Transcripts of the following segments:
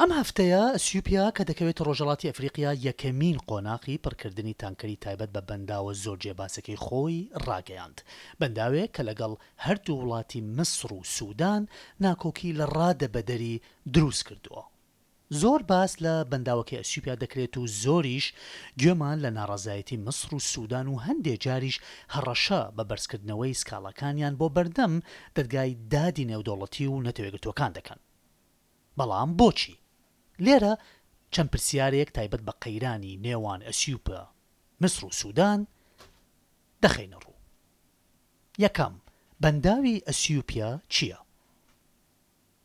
ئەم هەفتەیە ئەسیوپیا کە دەکەوێتە ڕۆژهەڵاتی ئەفریقیا یەکەمین قۆناخی پڕکردنی تانکەری تایبەت بە بەنداوە زۆر جێباسەکەی خۆی ڕاگەیاند، بەنداوێک کە لەگەڵ هەردوو وڵاتی میسڕ و سودان ناکۆکی لە ڕادەبەدەری دروست کردووە. زۆر باس لە بەنداوەکەی ئەسیوپیا دەکرێت و زۆریش گوێمان لە ناڕەزایەتی میسڕ و سودان و هەندێ جاریش هەڕەشە بە بەرزکردنەوەی سکاڵاکانیان بۆ بەردەم دەرگای دادی نێودەوڵەتی و نەتەوەیەکگرتووەکان دەکەن. بەڵام بۆچی؟ لێرە چەند پرسیارێک تایبەت بە قەیرانی نێوان ئەسیوپە میسر و سودان دەخەینە ڕوو. یەکەم، بەنداوی ئەسیوپیا چییە؟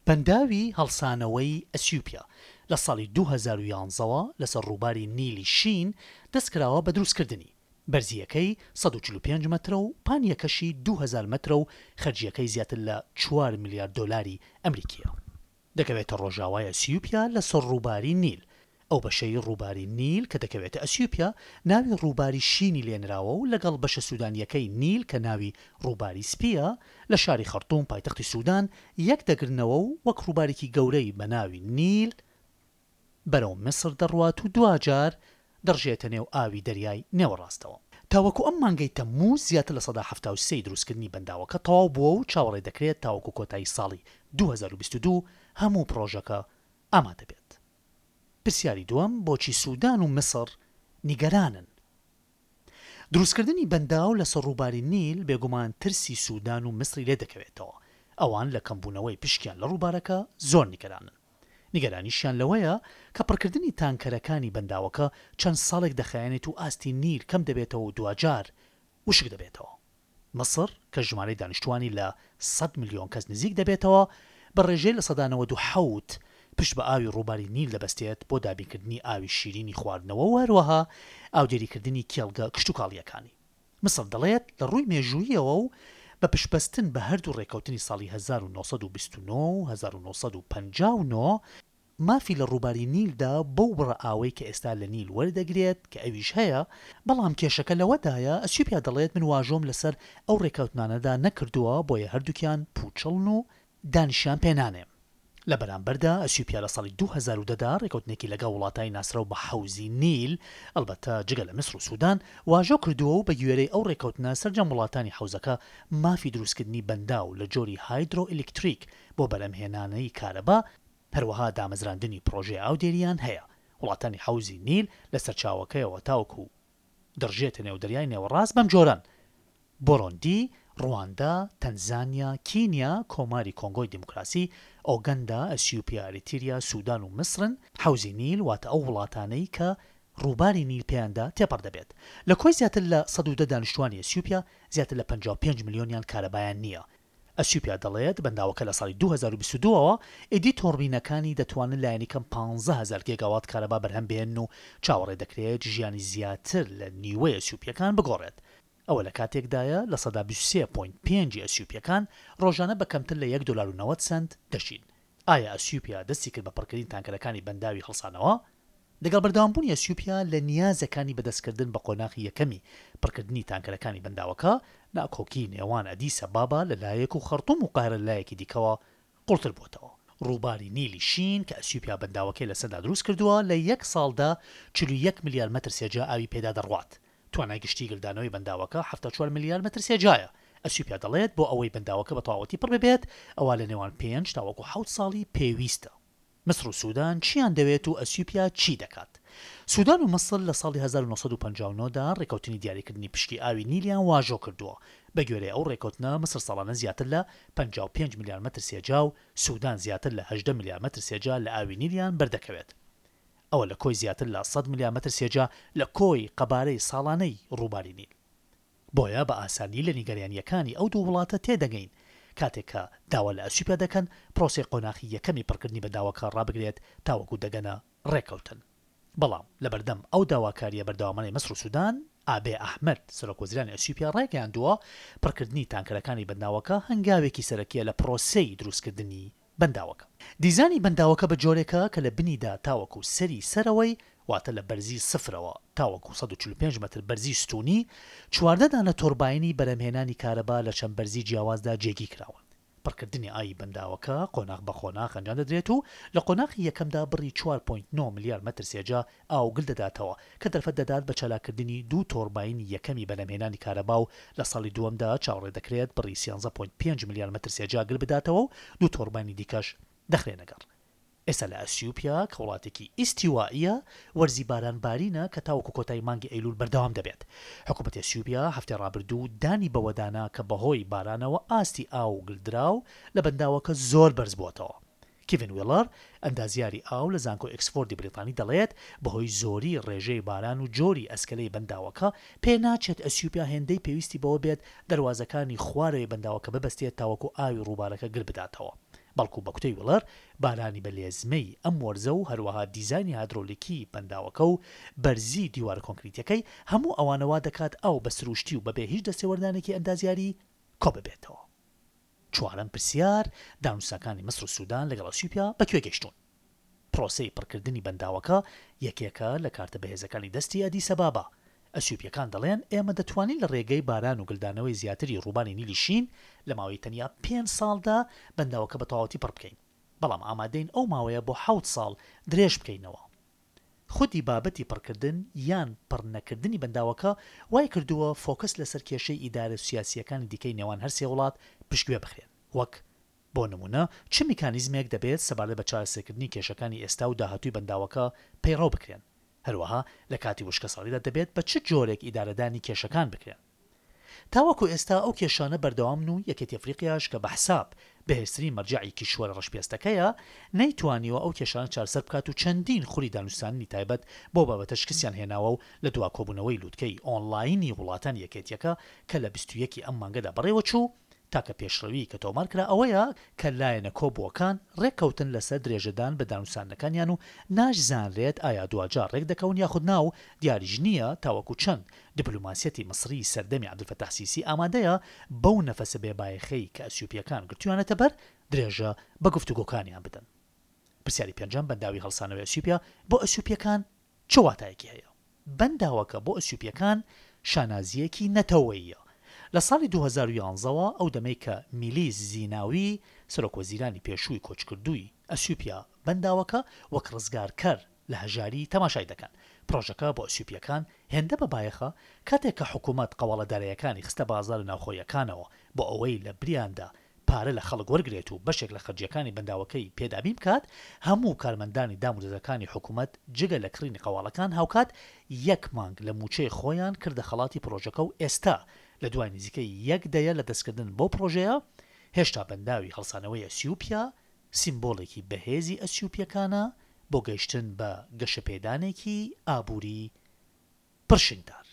بەنداوی هەڵسانەوەی ئەسیوپیا لە ساڵی دوو هەزار و یازدە وە لەسەر ڕووباری نیلی شین دەستکراوە بە دروستکردنی، بەرزییەکەی سەد و چل و پێنج مەترە و پانییەکەشی دوو هەزار مەترە و خەرجییەکەی زیاتر لە چوار ملیار دۆلاری ئەمریکییە. دەکەوێتە ڕۆژاوای ئەسیوپیا لەسەر ڕووباری نیل، ئەو بەشەی ڕووباری نیل کە دەکەوێتە ئەسیوپیا ناوی ڕووباری شینی لێنراوە و لەگەڵ بەشە سودانییەکەی نیل کە ناوی ڕووباری سپییە لە شاری خەڕتوم پایتەختی سودان یەک دەگرنەوە و وەک ڕووبارێکی گەورەی بە ناوی نیل بەرەو میسر دەڕوات و دواجار دەڕژێتە نێو ئاوی دەریای نێوەڕاستەوە. تاوەکو ئەم مانگەی تەممووز زیاتر لە سەدا حەفتا و سێ ی دروستکردنی بەنداوەکە تەواو بووە و چاوەڕێ دەکرێت تاوەکو کۆتایی ساڵی دوو هەزار و بیست و دوو هەموو پڕۆژەکە ئامادە بێت. پرسیاری دووەم، بۆچی سودان و میسر نیگەرانن؟ دروستکردنی بەنداو لەسەر ڕووباری نیل بێگومان ترسی سودان و میسری لێ دەکەوێتەوە، ئەوان لە کەمبوونەوەی پشکیان لە ڕووبارەکە زۆر نیگەرانن، نیگەرانیشیان لەوەیە کە پڕکردنی تانکەرەکانی بەنداوەکە چەند ساڵێک دەخایەنێت و ئاستی نیل کەم دەبێتەوە و دواجار وشک دەبێتەوە. میسر کە ژمارەی دانیشتووانی لە سەد ملیۆن کەس نزیک دەبێتەوە، بە ڕێژەی لە سەدا نەوەد و حەوت پشت بە ئاوی ڕووباری نیل دەبەستێت بۆ دابینکردنی ئاوی شیرینی خواردنەوە و هەروەها ئاودێریکردنی کێڵگە کشتوکاڵییەکانی. میسر دەڵێت لە ڕووی مێژووییەوە و بە پشتبەستن بە هەردوو ڕێککەوتنی ساڵی هەزار و نۆ سەد و بیست و نۆ و هەزار و نۆ سەد و پەنجا و نۆ، مافی لە ڕووباری نیلدا بەو بڕە ئاوەی کە ئێستا لە نیل وەردەگرێت، کە ئەویش هەیە، بەڵام کێشەکە لەوەدایە ئەسیوپیا دەڵێت من واژۆم لەسەر ئەو ڕێککەوتنانەدا نەکردووە بۆیە هەردووکیان پووچڵن و دانیشیان پێ نانێم. لە بەرامبەردا ئەسیوپیا لە ساڵی دوو هەزار و دە دا ڕێککەوتنێکی لەگەڵ وڵاتانی ناسراو بە حەوزی نیل، ئەڵبەتە جگە لە میسر و سودان، واژۆ کردووە و بەگوێرەی ئەو ڕێککەوتنە سەرجەم وڵاتانی حەوزەکە مافی دروستکردنی بەنداو لە جۆری هایدرۆئیلیکتریک بۆ بەرهەمهێنانەی کارەبا هەروەها دامەزراندنی پڕۆژەی ئاودێرییان هەیە، وڵاتانی حەوزی نیل لە سەرچاوەکەیەوە تاوەکو دەڕژێتە نێو دەریای نێوەڕاست بەم جۆرەن، بۆرۆندی، ڕواندا، تەنزانیا، کینیا، کۆماری کۆنگۆی دیموکراسی، ئۆگەندا، ئەسیوپیا، ئەریتیریا، سودان و میسرن. حەوزی نیل واتە ئەو وڵاتانەی کە ڕووباری نیل پێیاندا تێپەڕ دەبێت. لە کۆی زیاتر لە سەد و دە دانیشتووانی ئەسیوپیا، زیاتر لە پەنجا و پێنج ملیۆنیان کارەبایان نییە، ئەسیوپیا دەڵێت بەنداوەکە لە ساڵی دوو هەزار و بیست و دوو ەوە ئیدی تۆڕبینەکانی دەتوانن لایەنی کەم پانزە هەزار گێگاوات کارەبا بەرهەم بهێنن و چاوەڕێ دەکرێت ژیانی زیاتر لە نیوەی ئەسیوپییەکان بگۆڕێت ئەوە لە کاتێکدایە لە سەدا بیست و سێ پۆینت پێنج ی ئەسیوپییەکان ڕۆژانە بە کەمتر لە یەک دۆلار و نەوەد سەنت دەژین. ئایا ئەسیوپیا دەستی کرد بە پڕکردنی تانکەرەکانی بەنداوی هەڵسانەوە؟ لەگەڵ بەردەوامبوونی ئەسیوپیا لە نیازەکانی بە دەستکردن بە قۆناغی یەکەمی پڕکردنی تانکەرەکانی بەنداوەکە، ناکۆکی نێوان ئەدیس ئەبابا لە لایەک و خەڕتوم و قاهیرە لە لایەکی دیکەوە قوڵتر بووەتەوە. ڕووباری نیلی شین کە ئەسیوپیا بەنداوەکەی لەسەردا دروست کردووە، لە یەک ساڵدا چل و یەک ملیار مەتر سێجا ئاوی پێدا دەڕوات، توانای گشتیی گلدانەوەی بەنداوەکە حەفتا و چوار ملیار مەتر سێجایە. ئەسیوپیا دەڵێت، بۆ ئەوەی بەنداوەکە بە تەواوەتی پڕ ببێت، ئەوا لە نێوان پێنج تاوەکو حەوت ساڵی پێویستە. میسر و سوودان چییان دەوێت و ئەسیوپیا چی دەکات؟ سوودان و میسر لە ساڵی هەزار و نۆ سەد و پەنجا و نۆ دا ڕێککەوتنی دیاریکردنی پشکی ئاوی نیلیان واژۆ کردووە. بەگوێرەی ئەو ڕێککەوتنە، میسر ساڵانە زیاتر لە پەنجا و پێنج ملیار مەتر سێجا و سوودان زیاتر لە هەژدە ملیار مەتر سێجا لە ئاوی نیلیان بەردەکەوێت. ئەوە لە کۆی زیاتر لە سەد ملیا مەتر سێجا لە کۆی قەبارەی ساڵانەی ڕووباری نیل. بۆیە بە ئاسانی لە نیگەرانییەکانی ئەو دوو وڵاتە تێ دەگەین کاتێک کە داوا لە ئەسیوپیا دەکەن پرۆسەی قۆناخی یەکەمی پڕکردنی بە داوەکە ڕابگرێت تاوەکو دەگەنە ڕێککەوتن. بەڵام لە بەردەم ئەو داواکارییە بەردەوامانەی میسر و سودان، ئابێ ئەحمەد، سەرۆک وەزیرانی ئەسیوپیا ڕایگەیاندووە پڕکردنی تانکەرەکانی بەنداوەکە هەنگاوێکی سەرەکییە لە پرۆسەی دروستکردنی بەنداوەکە. دیزانی بەنداوەکە بە جۆرێکە کە لە بنیدا تاوەکو سەری سەرەوەی، واتە لە بەرزی سفرەوە تاوەکو سەد و چل و پێنج مەتر بەرزی ستوونی، چواردە دانە تۆرباینی بەرهەمهێنانی کارەبا لە چەند بەرزی جیاوازدا جێگی کراون. پڕکردنی ئاوی بەنداوەکە قۆناغ بە قۆناغ ئەنجام دەدرێت و لە قۆناغی یەکەمدا بڕی چوار پۆینت نۆ ملیار مەتر سێجا ئاوگل دەداتەوە، کە دەرفەت دەدات بە چالاککردنی دوو تۆڕباینی یەکەمی بەرهەمهێنانی کارەبا و لە ساڵی دووەمدا چاوەڕێ دەکرێت بڕی سیانزە پۆینت پێنج ملیار مەتر سێجا گل بداتەوە و دوو تۆڕباینی دیکەش دەخرێنەگەڕ. ئێستا لە ئەسیوپیا کە وڵاتێکی ئیستیوائییە، وەرزی باران بارینە کە تاوەکو کۆتایی مانگی ئەیلوول بەردەوام دەبێت. حکومەتی ئەسیوپیا هەفتەی ڕابردوو دانی بەوەدانا کە بەهۆی بارانەوە ئاستی ئاو و گلدراو لە بەنداوەکە زۆر بەرزبووەتەوە. کیڤن ویڵڵەر، ئەندازیاری ئاو لە زانکۆی ئۆکسفۆردی بریتانی دەڵێت، بەهۆی زۆری ڕێژەی باران و جۆری ئەسکەلەی بەنداوەکە، پێناچێت ئەسیوپیا هێندەی پێویستی بەوە بێت دەروازەکانی خوارەوەی بەنداوەکە ببەستێت تاوەکو ئاوی ڕووبارەکە گل بداتەوە، بەڵکو بە گوتەی ویڵڵەر، بارانی بە لێزمەی ئەم وەرزە و هەروەها دیزاینی هایدرۆلیکی بەنداوەکە و بەرزی دیوارە کۆنکریتیەکەی، هەموو ئەوانە وادەکات ئاو بە سروشتی و بەبێ هیچ دەستێوەردانێکی ئەندازیاری کۆببێتەوە. چوارەم پرسیار، دانوستانەکانی میسر و سودان لەگەڵ ئەسیوپیا بە کوێ گەیشتوون؟ پرۆسەی پڕکردنی بەنداوەکە یەکێکە لە کارتە بەهێزەکانی دەستی ئەدیس ئەبابا. ئەسیوپییەکان دەڵێن ئێمە دەتوانین لە ڕێگەی باران و گلدانەوەی زیاتری ڕووباری نیلی شین لە ماوەی تەنیا پێنج ساڵدا بەنداوەکە بە تەواوەتی پڕ بکەین، بەڵام ئامادەین ئەو ماوەیە بۆ حەوت ساڵ درێژ بکەینەوە. خودی بابەتی پڕکردن یان پڕ نەکردنی بەنداوەکە وای کردووە فۆکەس لەسەر کێشەی ئیدارە سیاسییەکانی دیکەی نێوان هەر سێ وڵات پشتگوێ بخرێن وەک بۆ نموونە چ میکانیزمێک دەبێت سەبارەت بە چارەسەرکردنی کێشەکانی ئێستا و داهاتووی بەنداوەکە پەیڕەو بکرێن هەروەها لە کاتی وشکەساڵیدا دەبێت بە چ جۆرێک ئیدارەدانی کێشەکان بکرێن. تاوەکو ئێستا ئەو کێشانە بەردەوامن و یەکێتی ئەفریقیاش کە بەحساب بەهێزترین مەرجەعی کیشوەرە ڕەشپێستەکەیە، نەیتوانیوە ئەو کێشانە چارەسەر بکات و چەندین خولی دانوستاندنی تایبەت بەو بابەتە شکستیان هێناوە و لە دوا کۆبوونەوەی لووتکەی ئۆنڵاینی وڵاتانی یەکێتیەکە کە لە بیست و یەک ی ئەم مانگەدا بەڕێوەچوو، تاکە پێشڕەوی کە تۆمار کرا ئەوەیە کە لایەنە کۆبووەکان ڕێککەوتن لەسەر درێژەدان بە دانوساندنەکانیان و ناشزانرێت ئایا دواجار ڕێکدەکەون یاخود نا و دیاریش نییە تاوەکو چەند دبلۆماسیەتی میسڕی سەردەمی عەبدولفەتاح سیسی ئامادەیە بەو نەفەسە بێ بایەخەی کە ئەسیۆپییەکان گرتوویانەتە بەر درێژە بە گفتوگۆکانیان بدەن. پرسیاری پێنجەم، بەنداوی هەڵسانەوەی ئەسیۆپیا بۆ ئەسیۆپییەکان، چ واتایەکی هەیە؟ بەنداوەکە بۆ ئەسیوپییەکان شانازییەکی نەتەوەییە. لە ساڵی دوو هەزار و یانزە وە، ئەو دەمەی کە میلیس زیناوی، سەرۆکوەزیرانی پێشووی کۆچکردووی ئەسیوپیا، بەنداوەکە وەک ڕزگارکەر لە هەژاری تەماشای دەکەن. پرۆژەکە بۆ ئەسیوپییەکان هێندە بە بایەخە، کاتێک کە حکوومەت قەواڵەدارەیەکانی خستە بازارە ناوخۆییەکانەوە بۆ ئەوەی لە بریاندا پارە لە خەڵک وەرگرێت و بەشێک لە خەرجییەکانی بەنداوەکەی پێ دابین بکات، هەموو کارمەندانی دام و دەزگاکانی حکوومەت جگە لە کڕینی قەواڵەکان هاوکات یەک مانگ لە مووچەی خۆیان کردە خەڵاتی پڕۆژەکە و ئێستا لە دوای نزیکەی یەک دەیە لە دەستکردن بەو پڕۆژەیە هێشتا بەنداوی هەڵسانەوەی ئەسیوپیا سیمبۆڵێکی بەهێزی ئەسیوپییەکانە بۆ گەیشتن بە گەشەپێدانێکی ئابووری پڕشنگدار.